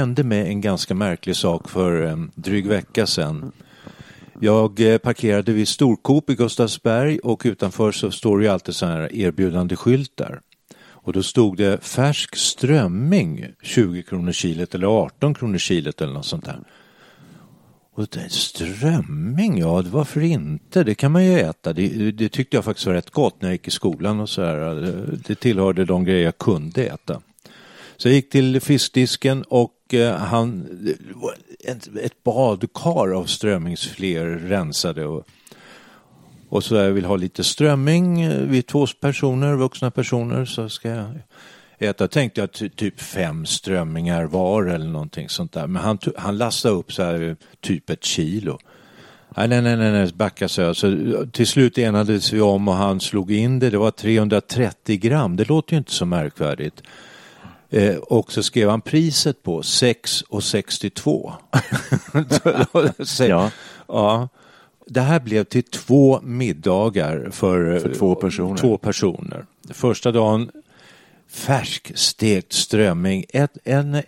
hände mig en ganska märklig sak för en dryg vecka sedan. Jag eh, parkerade vid Storkop i Gustavsberg och utanför så står det ju alltid sådana här erbjudande skyltar. Och då stod det färsk strömming 20 kronor kilot eller 18 kronor kilot eller något sånt där. Och det, strömming, ja varför inte? Det kan man ju äta. Det, det, tyckte jag faktiskt var rätt gott när jag gick i skolan och så här. Det, det tillhörde de grejer jag kunde äta. Så jag gick till fiskdisken och och han, ett, ett badkar av strömmingsfler rensade och, och så jag vill ha lite strömming, eh, vi är två personer, vuxna personer, så ska jag äta. Tänkte jag typ fem strömmingar var eller någonting sånt där. Men han, han lastade upp så här typ ett kilo. Nej, nej, nej, nej, nej backa så jag. Så till slut enades vi om och han slog in det. Det var 330 gram. Det låter ju inte så märkvärdigt. Eh, och så skrev han priset på 6,62. ja. ja. Det här blev till två middagar för, för två, personer. två personer. Första dagen färskstekt strömming, ett, en, eh,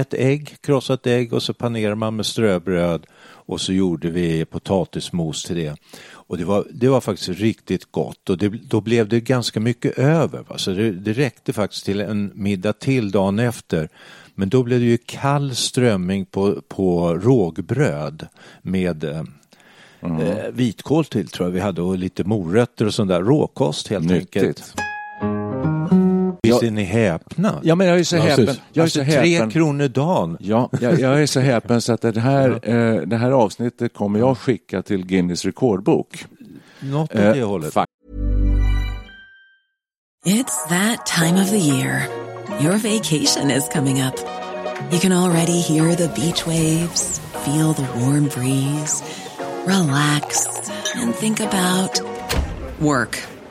ett ägg, krossat ägg och så panerar man med ströbröd och så gjorde vi potatismos till det. Och det var, det var faktiskt riktigt gott och det, då blev det ganska mycket över. Va? Så det, det räckte faktiskt till en middag till dagen efter. Men då blev det ju kall strömming på, på rågbröd med mm. eh, vitkål till tror jag vi hade och lite morötter och sån där råkost helt Nyttigt. enkelt. Visst är ni häpna? Ja, men jag är så häpen. Jag är alltså, så häpen. Tre kronor dagen. Ja, jag, jag, är så häpen så att det här, eh, det här avsnittet kommer jag skicka till Guinness rekordbok. Något åt eh, det hållet. It's that time of the year. Your vacation is coming up. You can already hear the beach waves, feel the warm breeze, relax and think about work.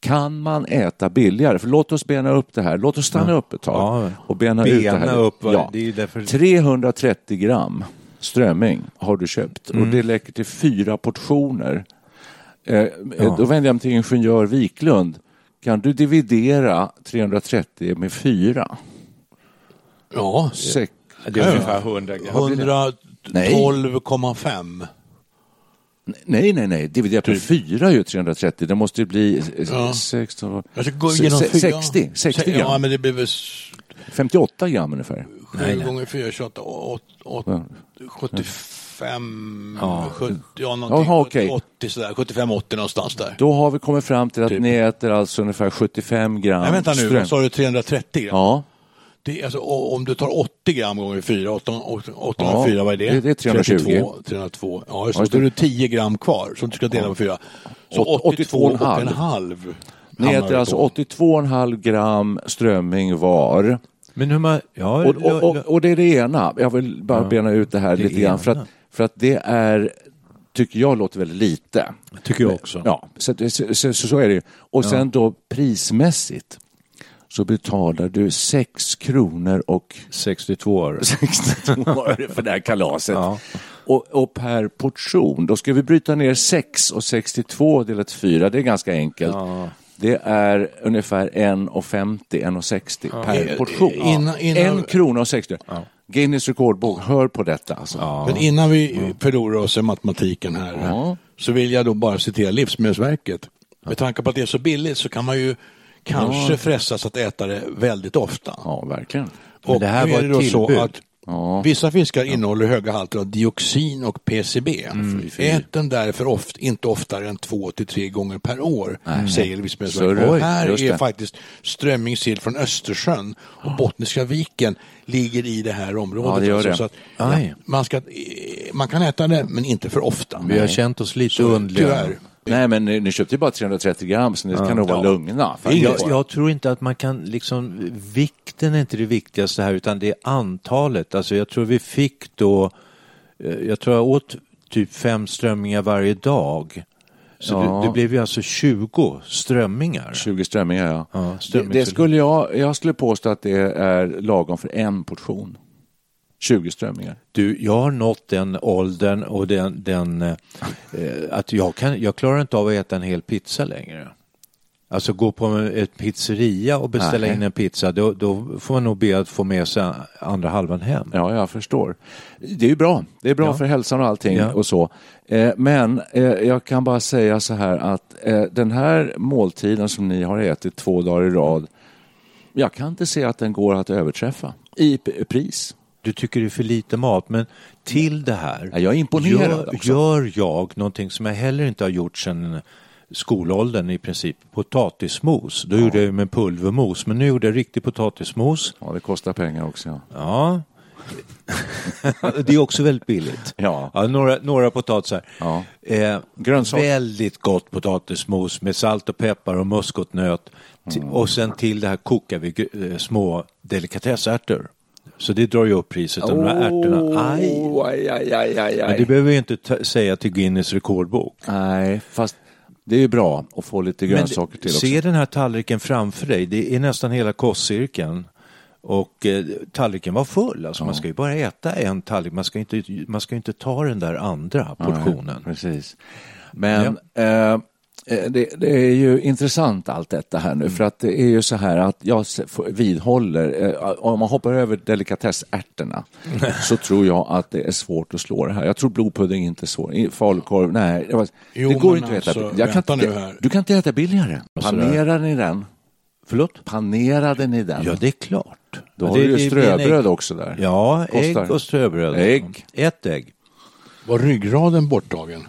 kan man äta billigare? För låt oss bena upp det här. Låt oss stanna ja. upp ett tag ja. och bena, bena ut det här. Upp, ja. det därför... 330 gram strömming har du köpt mm. och det läcker till fyra portioner. Eh, ja. Då vänder jag mig till ingenjör Wiklund. Kan du dividera 330 med fyra? Ja, Sek det är ungefär 100 gram. 112,5. Nej, nej, nej. Dividerat på fyra är ju 330. Det måste ju bli ja. 16, jag ska gå igenom 60, 60 gram. Ja, men det blir väl... 58 gram ungefär. 7 gånger 4, 28, 8, 75, ja. 70, ja, någonting, Aha, okay. 80 sådär, 75-80 någonstans där. Då har vi kommit fram till att typ. ni äter alltså ungefär 75 gram Nej, vänta nu, sa du 330 gram? Ja. Det, alltså, om du tar 80 gram gånger 4, 804, ja, vad är det? Det, är 320. 32, 302. Ja, just, ja, just det. Då är det 10 gram kvar som du ska dela på 4. Så 82,5. Ni äter alltså 82,5 gram strömming var. Men hur man, ja, och, och, och, och, det är det ena. Jag vill bara ja, bena ut det här det lite grann. För att, för att det är tycker jag låter väldigt lite. Tycker jag också. Ja, så, så, så, så är det Och ja. sen då prismässigt så betalar du 6 kronor och 62 öre 62 öre för det här kalaset. Ja. Och, och, per portion, då ska vi bryta ner 6 och 62 delat 4, det är ganska enkelt. Ja. Det är ungefär 1,50, 1,60 ja. per portion. Innan, innan... En krona och 60 ja. Guinness rekordbok, hör på detta. Alltså. Ja. Men innan vi förlorar oss i matematiken här så vill jag då bara citera Livsmedelsverket. Med tanke på att det är så billigt så kan man ju kanske ja. frestas att äta det väldigt ofta. Ja, verkligen. Och det här var är det då så att Ja. Vissa fiskar ja. innehåller höga halter av dioxin och PCB. Mm. Ät den därför oft, inte oftare än två till tre gånger per år, Nej. säger Livsmedelsverket. Här är faktiskt strömmingsill från Östersjön och Bottniska viken ligger i det här området. Ja, det gör det. Så att, man, ska, man kan äta det, men inte för ofta. Vi har känt oss lite underliga. Nej, men ni, ni köpte ju bara 330 gram så ni ja. kan nog vara ja. lugna. Jag, jag, tror inte att man kan liksom, vikten är inte det viktigaste här utan det är antalet. Alltså jag tror vi fick då, eh, jag tror jag åt typ fem strömmingar varje dag. Så ja. det, det, blev ju alltså 20 strömmingar. 20 strömmingar ja. ja det, det, skulle jag, jag skulle påstå att det är lagom för en portion. 20 strömmingar. Du, jag har nått den åldern och den, den eh, att jag, kan, jag klarar inte av att äta en hel pizza längre. Alltså gå på ett pizzeria och beställa Nej. in en pizza, då, då, får man nog be att få med sig andra halvan hem. Ja, jag förstår. Det är ju bra. Det är bra ja. för hälsan och allting ja. och så. Eh, men eh, jag kan bara säga så här att eh, den här måltiden som ni har ätit två dagar i rad, jag kan inte se att den går att överträffa i pris du tycker det är för lite mat, men till det här jag är imponerad gör, gör jag någonting som jag heller inte har gjort sedan skolåldern i princip, potatismos. Då ja. gjorde jag med pulvermos, men nu gjorde jag riktig potatismos. Ja, det kostar pengar också. Ja. ja. det är också väldigt billigt. Ja. ja några, några potatisar. Ja. Eh, väldigt gott potatismos med salt och peppar och muskotnöt. Mm. Och sen till det här kokar vi eh, små delikatessärtor. Så det drar ju upp priset av oh, de här ärtorna. Aj. Aj, aj, aj, aj, Men det behöver vi inte säga till Guinness rekordbok. Nej, fast det är bra att få lite grönsaker till också. Se den här tallriken framför dig. Det är nästan hela kostcirkeln. Och eh, tallriken var full. Alltså ja. Man ska ju bara äta en tallrik. Man ska inte, man ska inte ta den där andra portionen. Nej, precis. Men ja. Eh, det, det, är ju intressant allt detta här nu mm. för att det är ju så här att jag vidhåller, eh, om man hoppar över delikatessärtorna så tror jag att det är svårt att slå det här. Jag tror blodpudding inte är så, falukorv, nej, det, var, jo, det går inte att äta. Alltså, jag kan inte, du kan inte äta billigare. Panerade ni den? Förlåt? Panerade ni den? Ja, det är klart. Då har det, du ju ströbröd också där. Ja, Kostar. ägg och ströbröd. Ägg. Ett ägg. Var ryggraden borttagen?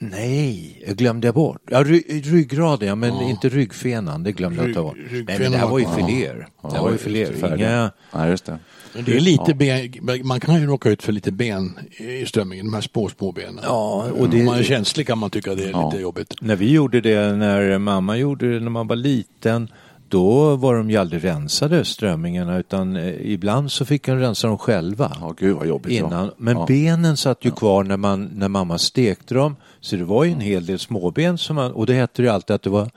Nej, jag glömde bort. Ja, ry ryggraden, ja, men ja. inte ryggfenan. Det glömde jag ta bort. Nej, men det här var ju filéer. Ja. Det var ju filéer. Inga... Ja, just det. Det är lite ben, man kan ju råka ut för lite ben i strömmingen, de här små, små benen. Ja, och det... Om man är känslig kan man tycka det är lite jobbigt. När vi gjorde det, när mamma gjorde det när man var liten, då var de ju aldrig rensade strömmingarna utan eh, ibland så fick de rensa dem själva. Ja, gud vad jobbigt. Innan. Men ja. benen satt ju kvar när, man, när mamma stekte dem. Så det var ju en hel del småben som man, och det hette ju alltid att det var,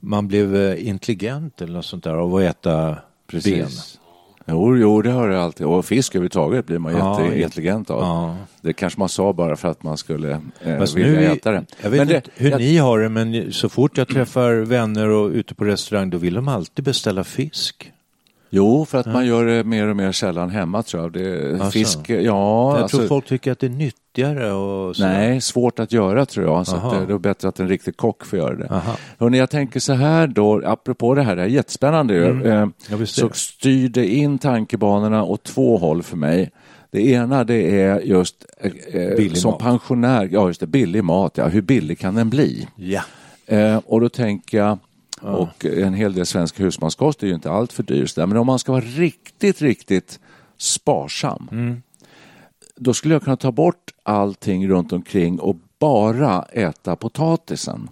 man blev eh, intelligent eller något sånt där av att äta Precis. ben. Jo, jo, det har det alltid. Och fisk överhuvudtaget blir man ja, jätteintelligent av. Ja. Det kanske man sa bara för att man skulle eh, vilja nu, äta det. Jag vet men inte hur jag... ni har det, men så fort jag träffar vänner och ute på restaurang, då vill de alltid beställa fisk. Jo, för att ja. man gör det mer och mer sällan hemma tror jag. Det, alltså. Fisk, ja. Jag alltså, tror folk tycker att det är nyttigare och sådär. Nej, svårt att göra tror jag. Så det, det är bättre att en riktig kock får göra det. Hörrni, jag tänker så här då, apropå det här, det är jättespännande mm. eh, så styr det in tankebanorna åt två håll för mig. Det ena det är just eh, som mat. pensionär, ja just det, billig mat, ja, hur billig kan den bli? Ja. Eh, och då tänker jag, och en hel del svensk husmanskost är ju inte allt för dyr. Men om man ska vara riktigt, riktigt sparsam. Mm. Då skulle jag kunna ta bort allting runt omkring och bara äta potatisen.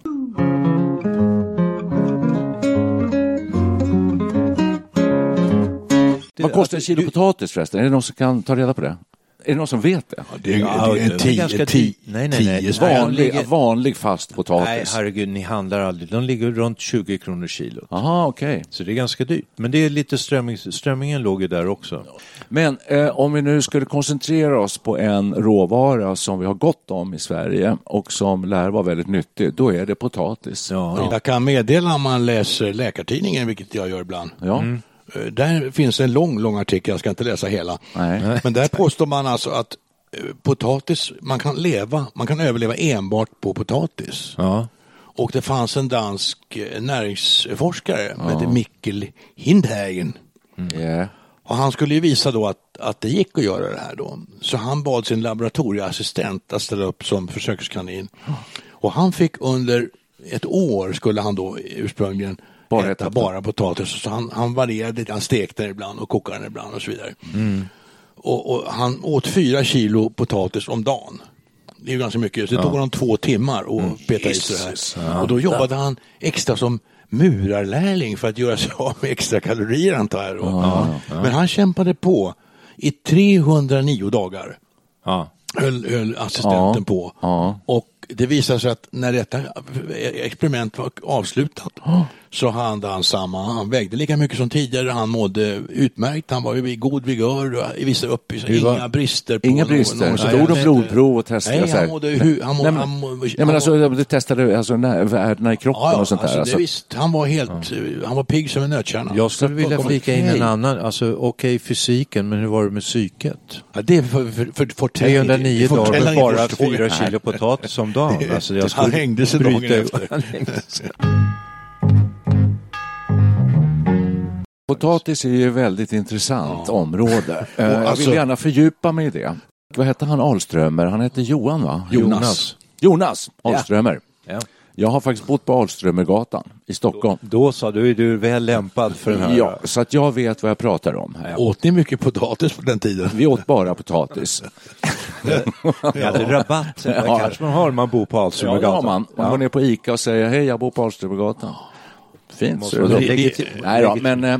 Vad kostar en kilo potatis förresten? Är det någon som kan ta reda på det? Är det någon som vet det? Ja, det är, ja, det är tio, tio, tio, nej, nej, nej. Vanlig, vanlig fast potatis. Nej, herregud, ni handlar aldrig. De ligger runt 20 kronor kilot. Aha, okej. Okay. Så det är ganska dyrt. Men det är lite strömming, strömmingen låg ju där också. Men eh, om vi nu skulle koncentrera oss på en råvara som vi har gott om i Sverige och som lär vara väldigt nyttig, då är det potatis. Ja. ja. Jag kan meddela om man läser Läkartidningen, vilket jag gör ibland. Ja. Mm. Eh, där finns en lång, lång artikel, jag ska inte läsa hela. Nej. Men där påstår man alltså att eh, potatis, man kan leva, man kan överleva enbart på potatis. Ja. Och det fanns en dansk eh, näringsforskare ja. som hette Mikkel Hindhagen. Mm. Yeah. Och han skulle ju visa då att, att det gick att göra det här då. Så han bad sin laboratorieassistent att ställa upp som försökskanin. Och han fick under ett år skulle han då ursprungligen bara äta bara potatis. Så han, han varierade, han stekte den ibland och kokade den ibland och så vidare. Mm. Och, och, han åt fyra kilo potatis om dagen. Det är ganska mycket, så det ja. tog honom två timmar att mm. peta i sig det här. Och då jobbade han extra som murarlärling för att göra sig av med extra kalorier antar jag. Ja, ja. Men han kämpade på i 309 dagar. Ja. Höll, höll assistenten på. Och det visade sig att när detta experiment var avslutat så hade han samma, han vägde lika mycket som tidigare, han mådde utmärkt, han var ju i god vigör, i vissa uppvisningar, inga brister. På inga brister, någon, så tog de blodprov och testade? Nej, han mådde, hu, han mådde, nej, men, han, nej, men alltså, du testade alltså, värdena i kroppen ja, ja, och sånt alltså, där? Alltså. Visst, han var helt, ja. han var pigg som en nötkärna. Jag skulle vilja flika in en annan, alltså okej okay, fysiken, men hur var det med psyket? Ja, det är för, för, för, för 309 dagar, bara fyra kilo potatis om dagen. Alltså, jag han hängde sig dagen efter. Potatis är ju ett väldigt intressant ja. område. Och jag alltså, vill gärna fördjupa mig i det. Vad hette han Alströmer? Han hette Johan va? Jonas. Jonas Alströmer. Ja. Ja. Jag har faktiskt bott på Alströmergatan i Stockholm. Då, då sa du, är du väl lämpad för den här? Ja, så att jag vet vad jag pratar om. Ja. Åt ni mycket potatis på den tiden? Vi åt bara potatis. Ni hade rabatt, det ja. kanske man har om man bor på Alströmergatan. Ja, man. Man går ner på Ica och säger, hej jag bor på Alströmergatan. Fint. Så det, Nej då, men, eh,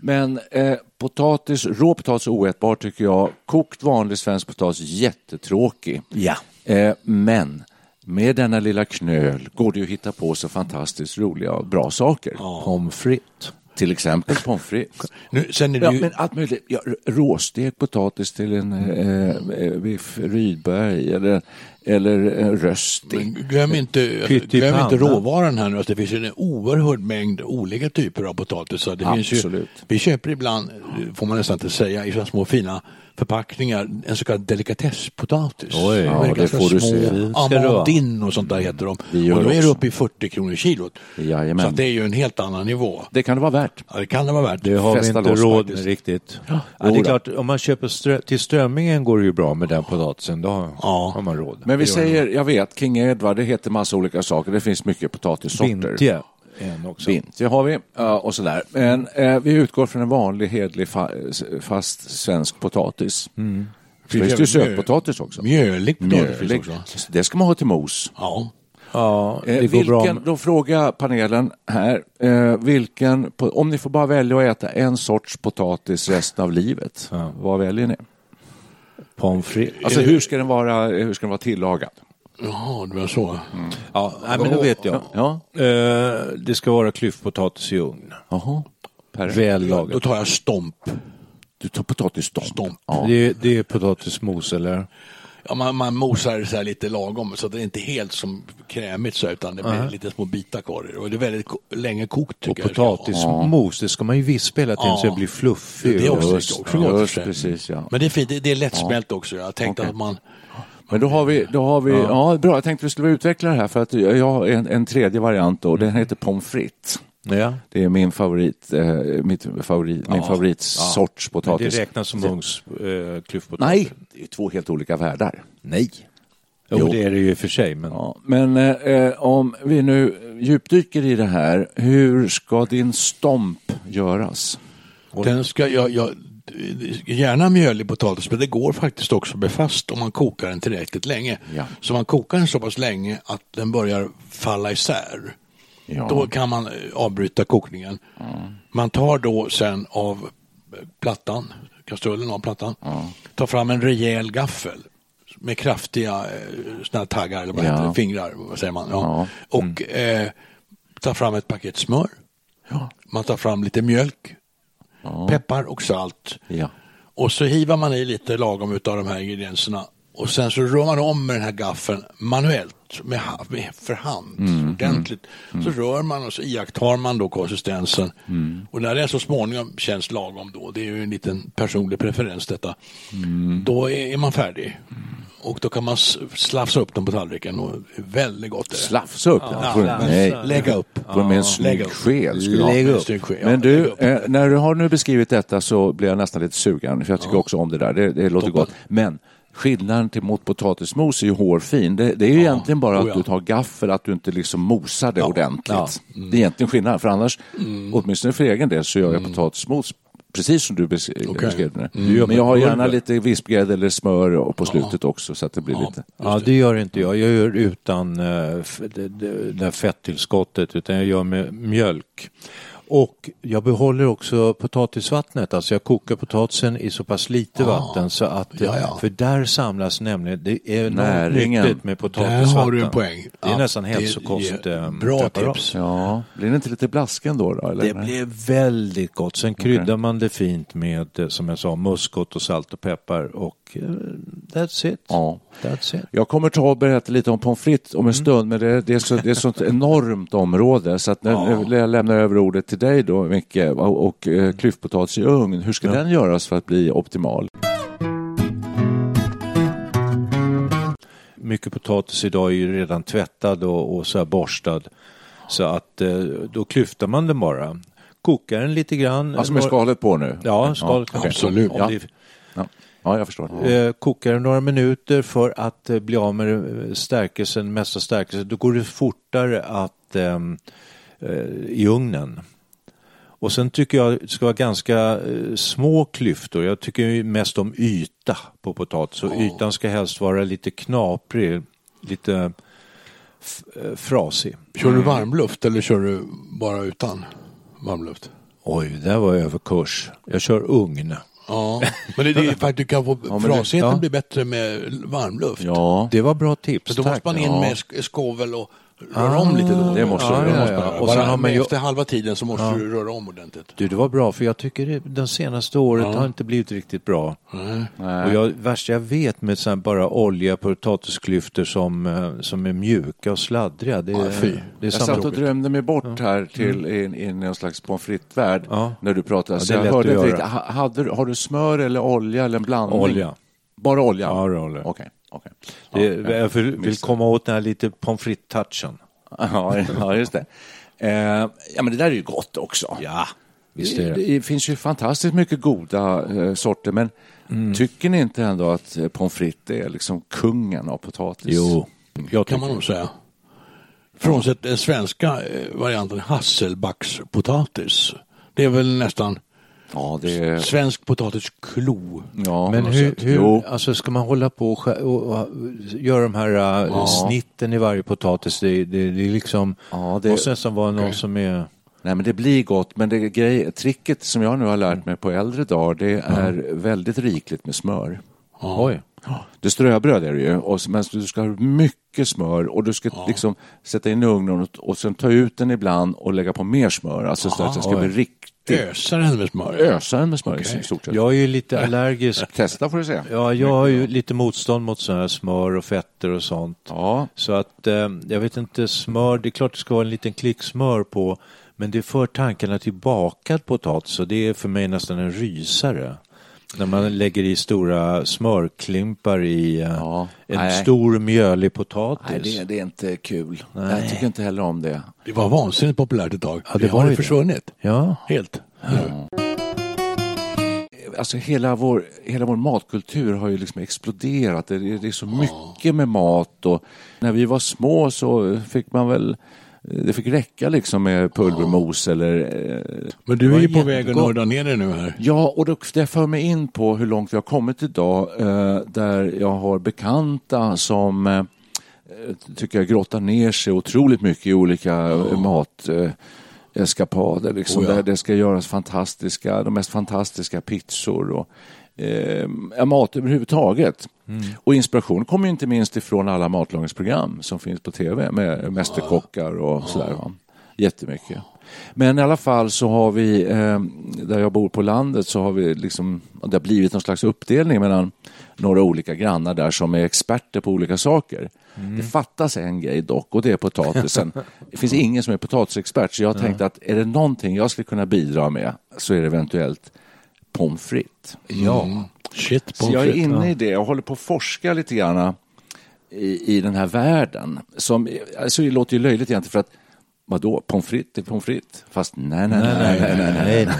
men eh, potatis, rå potatis är oätbar tycker jag. Kokt vanlig svensk potatis, jättetråkig. Ja. Eh, men med denna lilla knöl går det att hitta på så fantastiskt roliga och bra saker. Ja. Pommes frites. Till exempel pommes frites. Nu, sen är det ja, ju... men allt möjligt. Ja, råstekt potatis till en eh, biff eh, Rydberg eller, eller en rösting. Men glöm inte, glöm inte råvaran här nu. Alltså, det finns en oerhörd mängd olika typer av potatisar. Det Absolut. Finns ju, vi köper ibland, får man nästan inte säga, i så små fina förpackningar en så kallad delikatesspotatis. Oj, ja, det får du se. Amandin och sånt där heter de. Och då är det uppe i 40 kronor kilot. Jajamän. Så det är ju en helt annan nivå. Det kan det vara värt. Ja, det kan det vara värt. Det har Festa vi inte råd med riktigt. Ja. ja. det är klart, om man köper strö till strömmingen går det ju bra med den potatisen. Då ja. har man råd. Men vi säger, jag vet, King Edward, det heter massa olika saker. Det finns mycket potatissorter. Vintje en också. Vint, det har vi och sådär. Men eh, vi utgår från en vanlig hedlig fa fast svensk potatis. Mm. Finns det sötpotatis också? Mjölig potatis också. Det ska man ha till mos. Ja. Ja, eh, vilken, Då frågar panelen här, eh, vilken, om ni får bara välja att äta en sorts potatis resten av livet, ja. vad väljer ni? Pommes frites. Alltså hur ska den vara, hur ska den vara tillagad? Jaha, det var så. Mm. Ja, nej, men då vet jag. Ja. Uh, det ska vara klyftpotatis i ugn. Jaha. Väl lagat. Då tar jag stomp. Du tar potatisstomp? Stomp. Ja. Det, det är potatismos eller? Ja, man, man mosar så lite lagom så det är inte helt som krämigt så utan det blir uh -huh. lite små bitar kvar och det är väldigt ko länge kokt. Och potatismos, det ska man ju vispa hela tiden ja. så det blir fluffigt. Det är också, just, också gott. Precis, ja. Men det är fint, det, det är lättsmält ja. också. Jag tänkte okay. att man men då har vi, då har vi ja. ja bra, jag tänkte vi skulle utveckla det här för att jag har en, en tredje variant och den heter pommes frites. Ja. Det är min favorit, eh, mitt favorit, ja. min favoritsorts ja. potatis. Det räknas som ugns eh? Nej, det är två helt olika världar. Nej. Jo, jo, det är det ju för sig. Men, ja, men eh, om vi nu djupdyker i det här, hur ska din stomp göras? Den ska, jag, jag, gärna mjölig potatis, men det går faktiskt också med fast om man kokar den tillräckligt länge. Ja. Så man kokar den så pass länge att den börjar falla isär. Ja. Då kan man eh, avbryta kokningen. Mm. Man tar då sen av plattan, kastrullen av plattan, mm. tar fram en rejäl gaffel med kraftiga eh, såna taggar, eller vad ja. heter det, fingrar, vad säger man? Ja. Och mm. eh, tar fram ett paket smör. Man tar fram lite mjölk, ja. peppar och salt. Ja. Och så hivar man i lite lagom av de här ingredienserna och sen så rör man om med den här gaffeln manuellt, med, med för hand, mm, ordentligt. Mm, så rör man och så iakttar man då konsistensen. Mm. Och när det så småningom känns lagom då, det är ju en liten personlig preferens detta, mm. då är, är, man färdig. Och då kan man slafsa upp dem på tallriken och väldigt gott. Slafsa upp den? Ja, Nej. Lägga upp. Ja. Med en snygg sked. Lägga upp. Men du, eh, när du har nu beskrivit detta så blir jag nästan lite sugen, för jag tycker ja. också om det där. Det, det låter Toppen. gott. Men skillnaden till mot potatismos är ju hårfin. Det, det är ju ja. egentligen bara oh, att du tar gaffel, att du inte liksom mosar det ordentligt. Mm. Det är egentligen skillnaden, för annars, mm. åtminstone för egen del, så gör jag mm. potatismos precis som du beskrev okay. det. Mm. Men jag har gärna lite vispgrädde eller smör på slutet ja. också så att det blir ja. lite... Ja, det gör inte jag. Jag gör utan uh, det, det fettillskottet utan jag gör med mjölk. Och jag behåller också potatisvattnet, alltså jag kokar potatisen i så pass lite ah, vatten så att, ja, ja. för där samlas nämligen, det är Näringen. nyttigt med potatisvatten. Där har du en poäng. Det är ja, nästan hälsokost. Eh, bra tips. Ja. Blir det inte lite blasken då? då eller? Det blir väldigt gott. Sen kryddar okay. man det fint med, eh, som jag sa, muskot och salt och peppar och uh, that's it. Ja. That's it. Jag kommer ta och berätta lite om pommes frites om en mm. stund, men det, det, är så, det är ett sånt enormt område så att när, ja. jag lämnar över ordet till dig då, Micke, och, och eh, klyftpotatis i ugn, hur ska ja. den göras för att bli optimal? Mycket potatis idag är ju redan tvättad och, och så här borstad. Så att eh, då klyftar man den bara. Kokar den lite grann. Alltså med skalet på nu? Ja, skalet ja, Absolut. Ja. Ja, jag förstår. Eh, kokar några minuter för att eh, bli av med eh, stärkelsen, mesta stärkelsen. Då går det fortare att ehm, eh, i ugnen. Och sen tycker jag det ska vara ganska eh, små klyftor. Jag tycker mest om yta på potatis och ytan ska helst vara lite knaprig, lite frasig. Kör du varmluft eller kör du bara utan varmluft? Oj, det var överkurs. Jag kör ugn. Ja, men det, är faktiskt, du kan få, ja, frasigheten ja. blir bättre med varmluft. Ja, det var bra tips. Så då måste man in med skovel och röra ah, om lite då. Det måste ja, du. Ja, ja. Och sen har man ju... Efter halva tiden så måste du röra om ordentligt. Du, det var bra för jag tycker det, den senaste året har inte blivit riktigt bra. Nej. Och jag, värsta jag vet med så bara olja potatisklyftor som, eh, som är mjuka och sladdriga. Det, ja, fy. det är jag satt och drömde mig bort här till mm. in, in i en slags pommes frites-värld när du pratade. Så jag hörde inte hade, har du smör eller olja eller en blandning? Olja. Bara olja? Ja, olja. Okay. Okay. Det, jag vill komma åt den här lite pommes frites-touchen. Ja, just det. Eh, ja, men det där är ju gott också. Ja, visst är det. Det, det finns ju fantastiskt mycket goda eh, sorter, men mm. tycker ni inte ändå att eh, pommes frites är liksom kungen av potatis? Jo, jag kan man nog säga. Frånsett den svenska eh, varianten hasselbackspotatis. Det är väl nästan Ja, det. Svensk potatisklo. Ja, men hur, hur alltså ska man hålla på och, och, och göra de här äh, ja. snitten i varje potatis? Det, det, det är liksom, ja, det måste nästan vara okay. någon som är... Nej men det blir gott, men det grej, tricket som jag nu har lärt mig på äldre dagar det är mm. väldigt rikligt med smör. Oj. Det ströbröd är det ju, och, men du ska ha mycket smör och du ska liksom sätta in i ugnen och, och sen ta ut den ibland och lägga på mer smör, alltså så att det ska bli riktigt Ösa den med smör? Ösa den med smör okay. i stort sett. Jag är ju lite allergisk. Testa får du se. Ja, jag har ju lite motstånd mot sådana här smör och fetter och sånt. Ja. Så att eh, jag vet inte, smör, det är klart det ska vara en liten klick smör på. Men det för tankarna till bakad potatis och det är för mig nästan en rysare. När man lägger i stora smörklimpar i uh, ja, en nej. stor mjölig potatis. Nej, det, det är inte kul. Nej. Jag tycker inte heller om det. Det var vansinnigt populärt ett tag. Ja, det, det har det försvunnit. Ja. Helt. Ja. Alltså hela vår, hela vår matkultur har ju liksom exploderat. Det är, det är så mycket med mat och när vi var små så fick man väl det fick räcka liksom med pulvermos ja. eller... Eh, Men du är ju på väg att nörda ner dig nu här. Ja, och då, det för mig in på hur långt vi har kommit idag eh, där jag har bekanta som eh, tycker jag grottar ner sig otroligt mycket i olika ja. mat eskapader. Liksom, oh ja. Där det ska göras fantastiska, de mest fantastiska pizzor och eh, mat överhuvudtaget. Mm. Och inspiration kommer inte minst ifrån alla matlagningsprogram som finns på tv med mästerkockar och sådär. Va? Jättemycket. Men i alla fall så har vi, eh, där jag bor på landet, så har vi liksom, det har blivit någon slags uppdelning mellan några olika grannar där som är experter på olika saker. Mm. Det fattas en grej dock och det är potatisen. det finns ingen som är potatisexpert så jag har tänkt att är det någonting jag skulle kunna bidra med så är det eventuellt pommes frites. Ja. Mm. Shit, Så jag är inne ja. i det, jag håller på att forska lite grann i, i den här världen. Som, alltså det låter ju löjligt egentligen för att vadå, pommes frites är pommes frites? Fast nej, nej, nej, nej, nej, nej. nej, nej.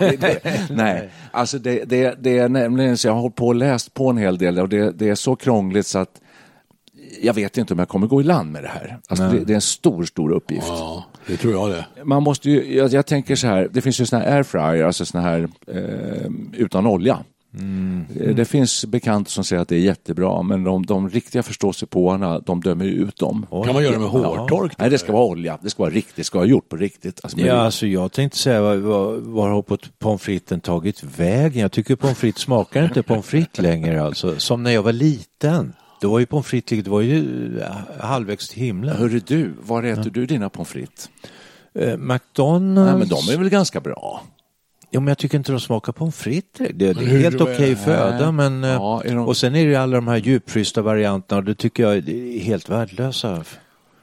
Nej, det, nej. alltså det, det, det, är nämligen så jag har hållit på och läst på en hel del och det, det är så krångligt så att jag vet inte om jag kommer gå i land med det här. Alltså det, det, är en stor, stor uppgift. Ja, det tror jag det. Man måste ju, jag, jag tänker så här, det finns ju sådana här airfryer, alltså sådana här eh, utan olja. Mm. Det finns bekanta som säger att det är jättebra, men de, de riktiga förståsigpåarna, de dömer ut dem. Kan man göra det med hårtork? Ja. Nej, det ska vara olja. Det ska vara riktigt, det ska vara gjort på riktigt. Alltså, ja, alltså jag tänkte säga, var, var, var har pommes fritesen tagit vägen? Jag tycker pommes frites smakar inte pommes frites längre, alltså. Som när jag var liten. Då var ju pommes frites, det var ju eh, halvvägs till himlen. Hörru du, var äter ja. du dina pommes frites? Eh, McDonalds. Nej, men de är väl ganska bra? Jo, men jag tycker inte de smakar pommes frites. Det, är helt okej okay föda, men... Eh, ja, de... Och sen är det alla de här djupfrysta varianterna och det tycker jag är helt värdelösa.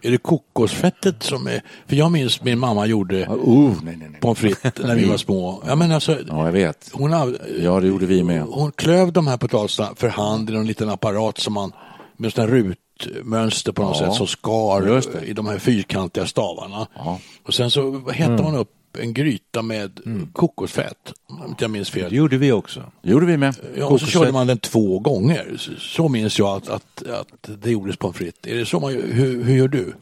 Är det kokosfettet som är... För jag minns min mamma gjorde oh, pommes frites när vi var små. Ja, men alltså, ja, jag vet. Hon, ja, det gjorde vi med. Hon klöv de här potatisarna för hand i en liten apparat som man med sådana rutmönster på något ja, sätt som skar i de här fyrkantiga stavarna. Ja. Och sen så hettade mm. man upp en gryta med mm. kokosfett, om jag minns fel. Det gjorde vi också. Det gjorde vi med. Ja, och så körde man den två gånger. Så minns jag att, att, att det gjordes pommes frites. Är det så man hur, hur gör du?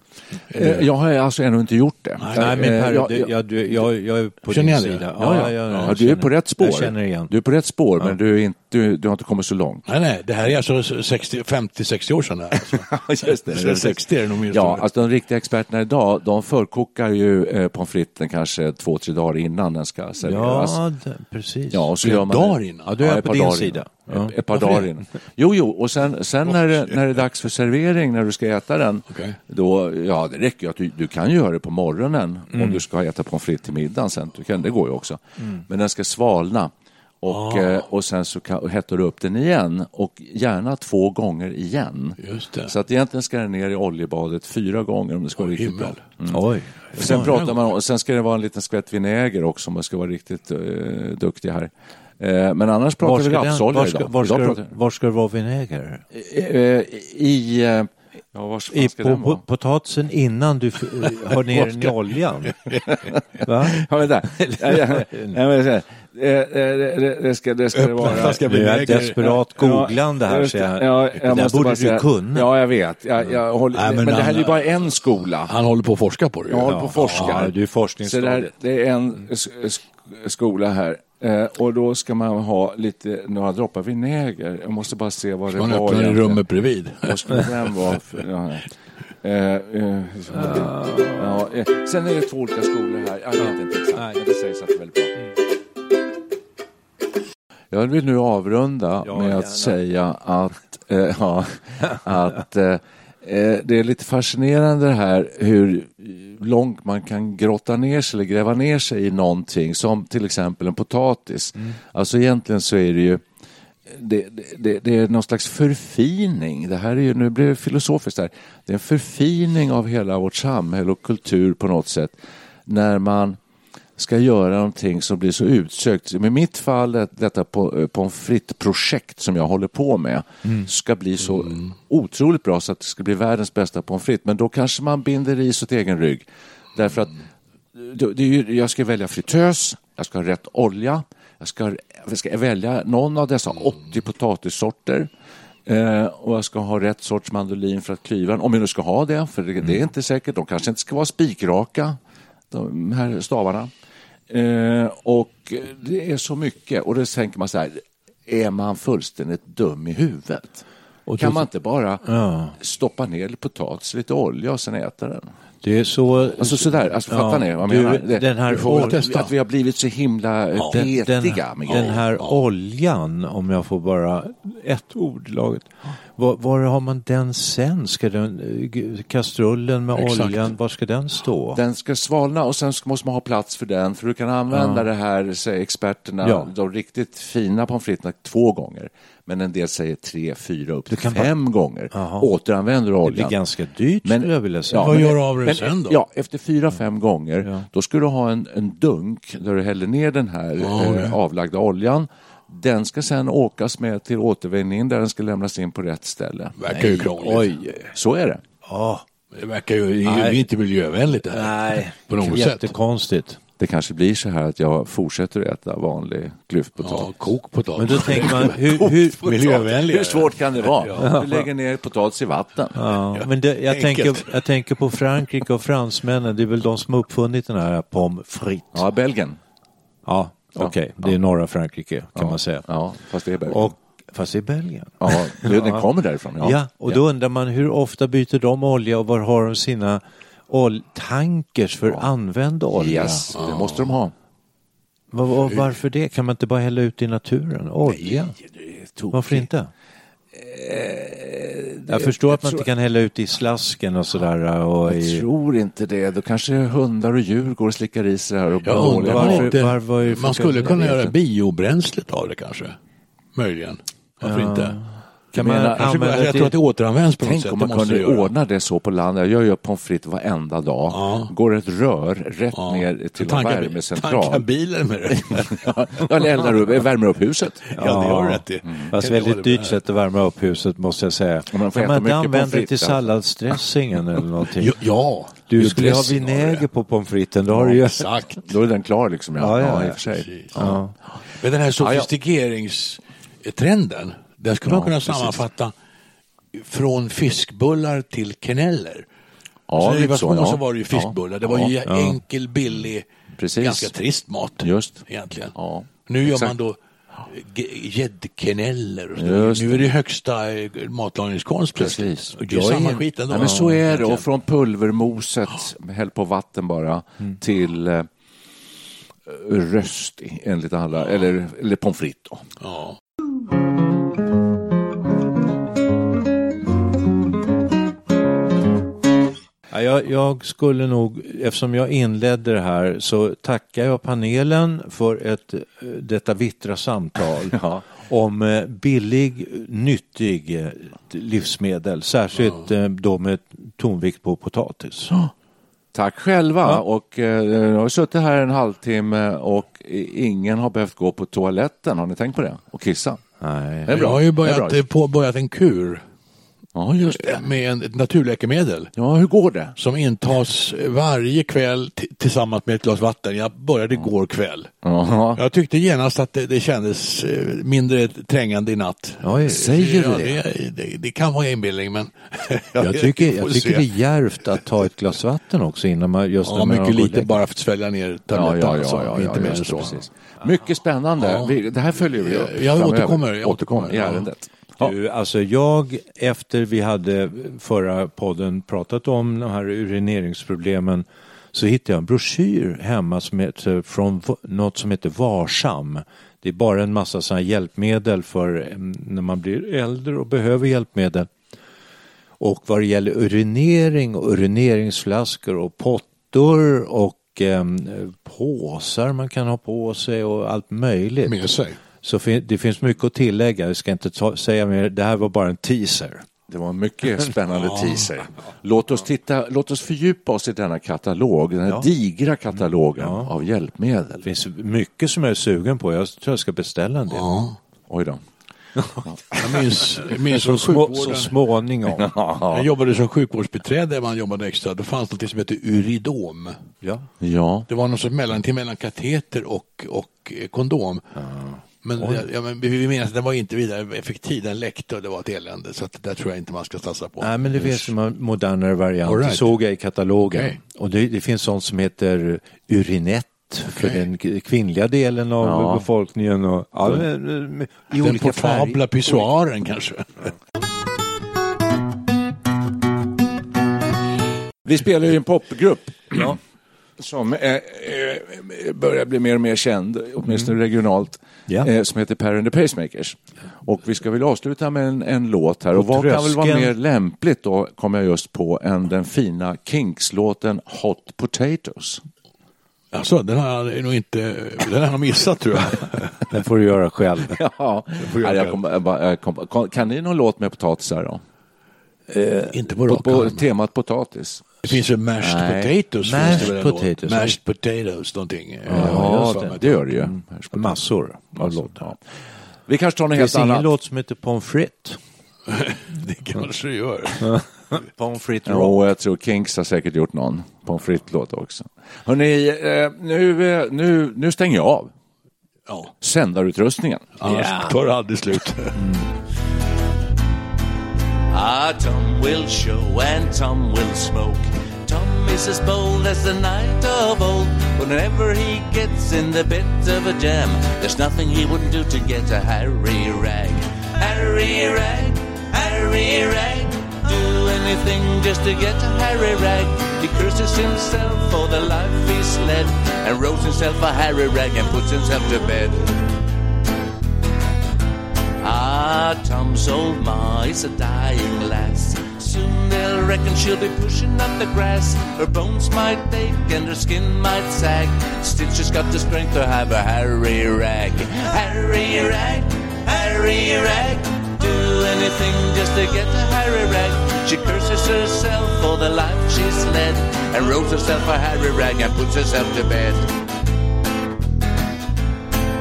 Eh, jag har alltså ännu inte gjort det. Nej, Nej men Per, jag, jag, jag, jag är på din sida. Ja, ja, ja, ja, du är på rätt spår. Jag känner igen. Du är på rätt spår, men du, är inte, du, du har inte kommit så långt. Nej, nej, det här är alltså 50-60 år sedan. Alltså. Just det. 60 är det nog Ja, alltså de riktiga experterna idag, de förkokar ju eh, pommes fritesen kanske två, tre dagar innan den ska serveras. Ja, det, precis. Ja, och så gör man dagar innan? Ja, du är på din sida. Ja. Ett, par dagar innan. Jo, jo, och sen, sen när, det, när det är dags för servering, när du ska äta den, okay. då, ja, det räcker ju att du, du kan göra det på morgonen mm. om du ska äta pommes frites till middagen sen. Du kan, det går ju också. Mm. Men den ska svalna. Och, ah. eh, och sen så hettar du upp den igen och gärna två gånger igen. Så att egentligen ska den ner i oljebadet fyra gånger om det ska vara riktigt bra. Mm. Oj. Sen, pratar man, och sen ska det vara en liten skvätt vinäger också om man ska vara riktigt uh, duktig här. Eh, men annars pratar vi rapsolja idag. Var ska, idag var ska det vara vinäger? I, eh, i Ja, var, I, på, på potatisen innan du har ner den i oljan. Va? Ja, vänta. Ja, ja, ja, det, ska, det ska det vara. Ska bli är desperat googlande här, ser jag. Ja, jag det borde du kunna. Ja, jag vet. Jag, jag håller, Nej, men, men det här är ju bara en skola. Han håller på att forska på det. Jag håller på att forska. Ja, du är forskningsstadiet. Det är en skola här Eh, och då ska man ha lite, några droppar vinäger. Jag måste bara se vad det var. Man öppnar i rummet bredvid. Vad skulle den vara? För, ja. Eh, eh, ja, eh, sen är det två olika skolor här. Jag vet inte exakt, men det sägs att det är väldigt bra. Jag vill nu avrunda ja, med att säga att, eh, ja, att eh, Eh, det är lite fascinerande det här hur långt man kan grotta ner sig eller gräva ner sig i någonting som till exempel en potatis. Mm. Alltså egentligen så är det ju det, det, det, är någon slags förfining. Det här är ju, nu blir det filosofiskt här. Det är en förfining av hela vårt samhälle och kultur på något sätt. När man ska göra någonting som blir så utsökt. I mitt fall, detta eh, pommes frites-projekt som jag håller på med mm. ska bli så mm. otroligt bra så att det ska bli världens bästa pommes frites. Men då kanske man binder ris åt egen rygg. Därför att det är, jag ska välja fritös, jag ska ha rätt olja, jag ska, jag ska välja någon av dessa 80 potatissorter. Eh, och jag ska ha rätt sorts mandolin för att klyva den, om jag nu ska ha det, för det, det är mm. inte säkert. De kanske inte ska vara spikraka, de här stavarna. Eh, och det är så mycket och då tänker man så här, är man fullständigt dum i huvudet? Och kan man inte bara ja. stoppa ner potatis, lite olja och sen äta den? Det är så... Alltså sådär, alltså, fattar ni vad jag menar? Det, den här ol... Att vi har blivit så himla ja. petiga den, med Den här ja. oljan, om jag får bara ett ord laget. Var, var, har man den sen? Ska den, kastrullen med Exakt. oljan, var ska den stå? Den ska svalna och sen måste man ha plats för den för du kan använda ja. det här, säger experterna, ja. de riktigt fina pommes fritesarna två gånger. Men en del säger tre, fyra, upp till fem bara... gånger. Aha. Återanvänder oljan. Det blir ganska dyrt men, skulle jag vilja säga. Ja, Vad gör du av det sen då? Ja, efter fyra, fem gånger, ja. då ska du ha en, en dunk där du häller ner den här ja, eh, avlagda oljan Den ska sen åkas med till återvinningen där den ska lämnas in på rätt ställe. Verkar ju krångligt. Oj, så är det. Ja. Det verkar ju det är inte miljövänligt det här. Nej, på något jättekonstigt. Sätt. Det kanske blir så här att jag fortsätter äta vanlig klyftpotatis. Ja, kokpotatis. Men då tänker man, hur, hur, hur svårt kan det vara? Ja. Du lägger ner potatis i vatten. Ja, men det, jag, tänker, jag tänker på Frankrike och fransmännen. Det är väl de som har uppfunnit den här pommes frites. Ja, Belgien. Ja, okej. Okay. Det är norra Frankrike kan man säga. Ja, fast det är Belgien. Och, Fast i Belgien? Ja, den kommer därifrån. Ja, ja och då undrar man hur ofta byter de olja och var har de sina tankers för använd olja? Yes, det måste de ha. Var, varför det? Kan man inte bara hälla ut i naturen? Olja? Varför inte? Eh, jag förstår att man inte kan hälla ut i slasken och sådär. Och jag i... tror inte det. Då kanske hundar och djur går och slickar i sig här. Och jag undrar varför, varför, man skulle kunna göra biobränslet av det kanske. Möjligen. Varför ja. inte? Kan man menar, använda jag tror att det återanvänds på något sätt. Tänk om man kunde ordna det så på landet. Jag gör pommes frites varenda dag. Ja. Går ett rör rätt ja. ner till en värmecentral. Tanka bilen med det. ja, eller eldar upp, värmer upp huset. Ja, ja det gör du rätt i. Mm. Fast väldigt dyrt sätt att värma upp huset måste jag säga. Man kan man inte använda det till salladsdressingen eller någonting? Ja. Du skulle ha vinäger på pommes fritesen. Då har du ju... Exakt. Då är den klar liksom. Ja, ja, i och för sig. Men den här sofistikeringstrenden den skulle man kunna precis. sammanfatta från fiskbullar till keneller. Ja, så när vi var små så, var det ju fiskbullar. Det var ju enkel, billig, precis. ganska trist mat Just. egentligen. Nu gör man då gäddkeneller. Nu är det högsta eh, matlagningskonst. Och det är samma skit ändå. Ja, men så är det. Och från pulvermoset, häll på vatten bara, mm. till eh, röst enligt alla, eller, eller pommes frites. Då. Ja. Jag, jag, skulle nog, eftersom jag inledde det här, så tackar jag panelen för ett, detta vittra samtal ja. om eh, billig, nyttig eh, livsmedel, särskilt ja. Eh, då med tonvikt på potatis. Tack själva ja. och eh, jag har suttit här en halvtimme och ingen har behövt gå på toaletten. Har ni tänkt på det? Och kissa? Nej. Det är bra. Jag har ju börjat, påbörjat en kur Ja, just det. Med ett naturläkemedel. Ja, hur går det? Som intas varje kväll tillsammans med ett glas vatten. Jag började ja. igår kväll. Aha. Jag tyckte genast att det, det kändes eh, mindre trängande i natt. Ja, säger du det? Det, det? det, kan vara inbildning men... jag tycker, jag tycker det är djärvt att ta ett glas vatten också innan man just Ja, mycket lite bara för att svälja ner tabletten. Ja, ja, alltså. ja, inte mer än så. Precis. Mycket spännande. Det här följer vi upp. Jag återkommer, jag återkommer i ärendet. Du, alltså jag, efter vi hade förra podden pratat om de här urineringsproblemen så hittade jag en broschyr hemma som heter, från något som heter Varsam. Det är bara en massa sådana hjälpmedel för när man blir äldre och behöver hjälpmedel. Och vad det gäller urinering och urineringsflaskor och pottor och eh, påsar man kan ha på sig och allt möjligt. Med sig. Så det finns mycket att tillägga, jag ska inte ta, säga mer, det här var bara en teaser. Det var en mycket spännande teaser. Låt oss, titta, låt oss fördjupa oss i denna katalog, den här ja. digra katalogen ja. av hjälpmedel. Det finns mycket som jag är sugen på, jag tror jag ska beställa en del. Ja. Oj då. Jag minns, minns så, små, så småningom. Jag jobbade som sjukvårdsbeträde, man jobbade extra. Det fanns något som hette Uridom. Ja. Ja. Det var något som mellanting mellan kateter och, och kondom. Ja. Men, ja, men vi minns att den var inte vidare effektiv, den läckte och det var ett elände. Så att där tror jag inte man ska satsa på. Nej, men det finns en modernare variant. Right. Det såg jag i katalogen. Okay. Och det, det, finns sånt som heter urinett okay. för den kvinnliga delen av ja. befolkningen. Och, ja, i den olika portabla pissoaren kanske. Vi spelar i en popgrupp. Ja som eh, eh, börjar bli mer och mer känd, åtminstone mm. regionalt, ja. eh, som heter Per and the Pacemakers. Och vi ska väl avsluta med en, en låt här. På och vad tröskeln. kan väl vara mer lämpligt då, kommer jag just på, än den fina Kinks-låten Hot Potatoes. Alltså, den har jag nog inte, den har jag missat tror jag. den får du göra själv. ja, göra jag kom, jag kom, kan ni någon låt med potatisar då? Eh, inte på, på, på temat potatis. Det finns ju mashed Nej. potatoes. Mashed potatoes. Mashed potatoes någonting. Ja, ja det, det, gör det ju. Mm. Massor av låtar. Ja. Vi kanske tar något helt annat. Det finns ingen låt som heter Pommes frites. det kanske det gör. Pommes frites Jo, jag tror Kinks har säkert gjort någon pommes frites-låt också. Hörrni, eh, nu, eh, nu, nu stänger jag av. Ja. Sändarutrustningen. Annars yeah. tar det aldrig slut. mm. Ah, Tom will show and Tom will smoke. Tom is as bold as the night of old. Whenever he gets in the bit of a jam, there's nothing he wouldn't do to get a Harry Rag. Harry Rag, Harry Rag. Do anything just to get a Harry Rag. He curses himself for the life he's led and rolls himself a Harry Rag and puts himself to bed. Tom's old ma is a dying lass. Soon they'll reckon she'll be pushing up the grass. Her bones might ache and her skin might sag. Still, she's got the strength to have a Harry rag. Harry rag, Harry rag. Do anything just to get a Harry rag. She curses herself for the life she's led and rolls herself a Harry rag and puts herself to bed.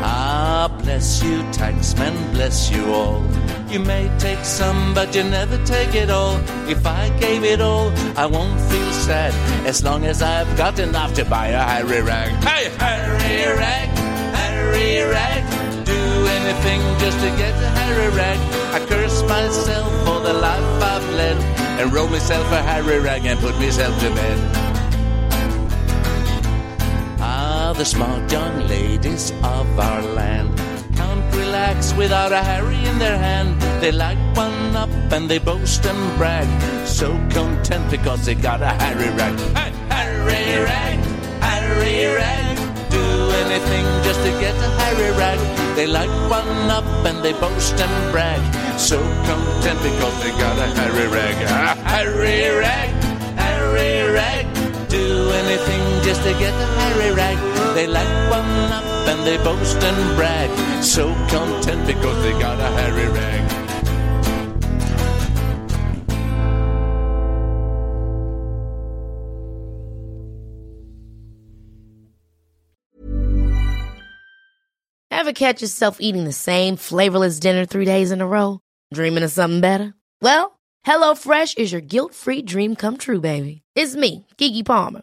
Ah, bless you, taxman, bless you all. You may take some, but you never take it all. If I gave it all, I won't feel sad as long as I've got enough to buy a Harry rag. Hey, Harry rag, Harry rag. Do anything just to get a Harry rag. I curse myself for the life I've led and roll myself a Harry rag and put myself to bed Ah, the smart young ladies of our land relax without a Harry in their hand. They light one up and they boast and brag. So content because they got a Harry rag. Hey, Harry rag, Harry rag. Do anything just to get a Harry rag. They light one up and they boast and brag. So content because they got a Harry rag. Ah, Harry rag, Harry rag. Do anything just to get a Harry rag. They light one up and they boast and brag. So content because they got a hairy rag. Ever catch yourself eating the same flavorless dinner three days in a row? Dreaming of something better? Well, HelloFresh is your guilt free dream come true, baby. It's me, Gigi Palmer.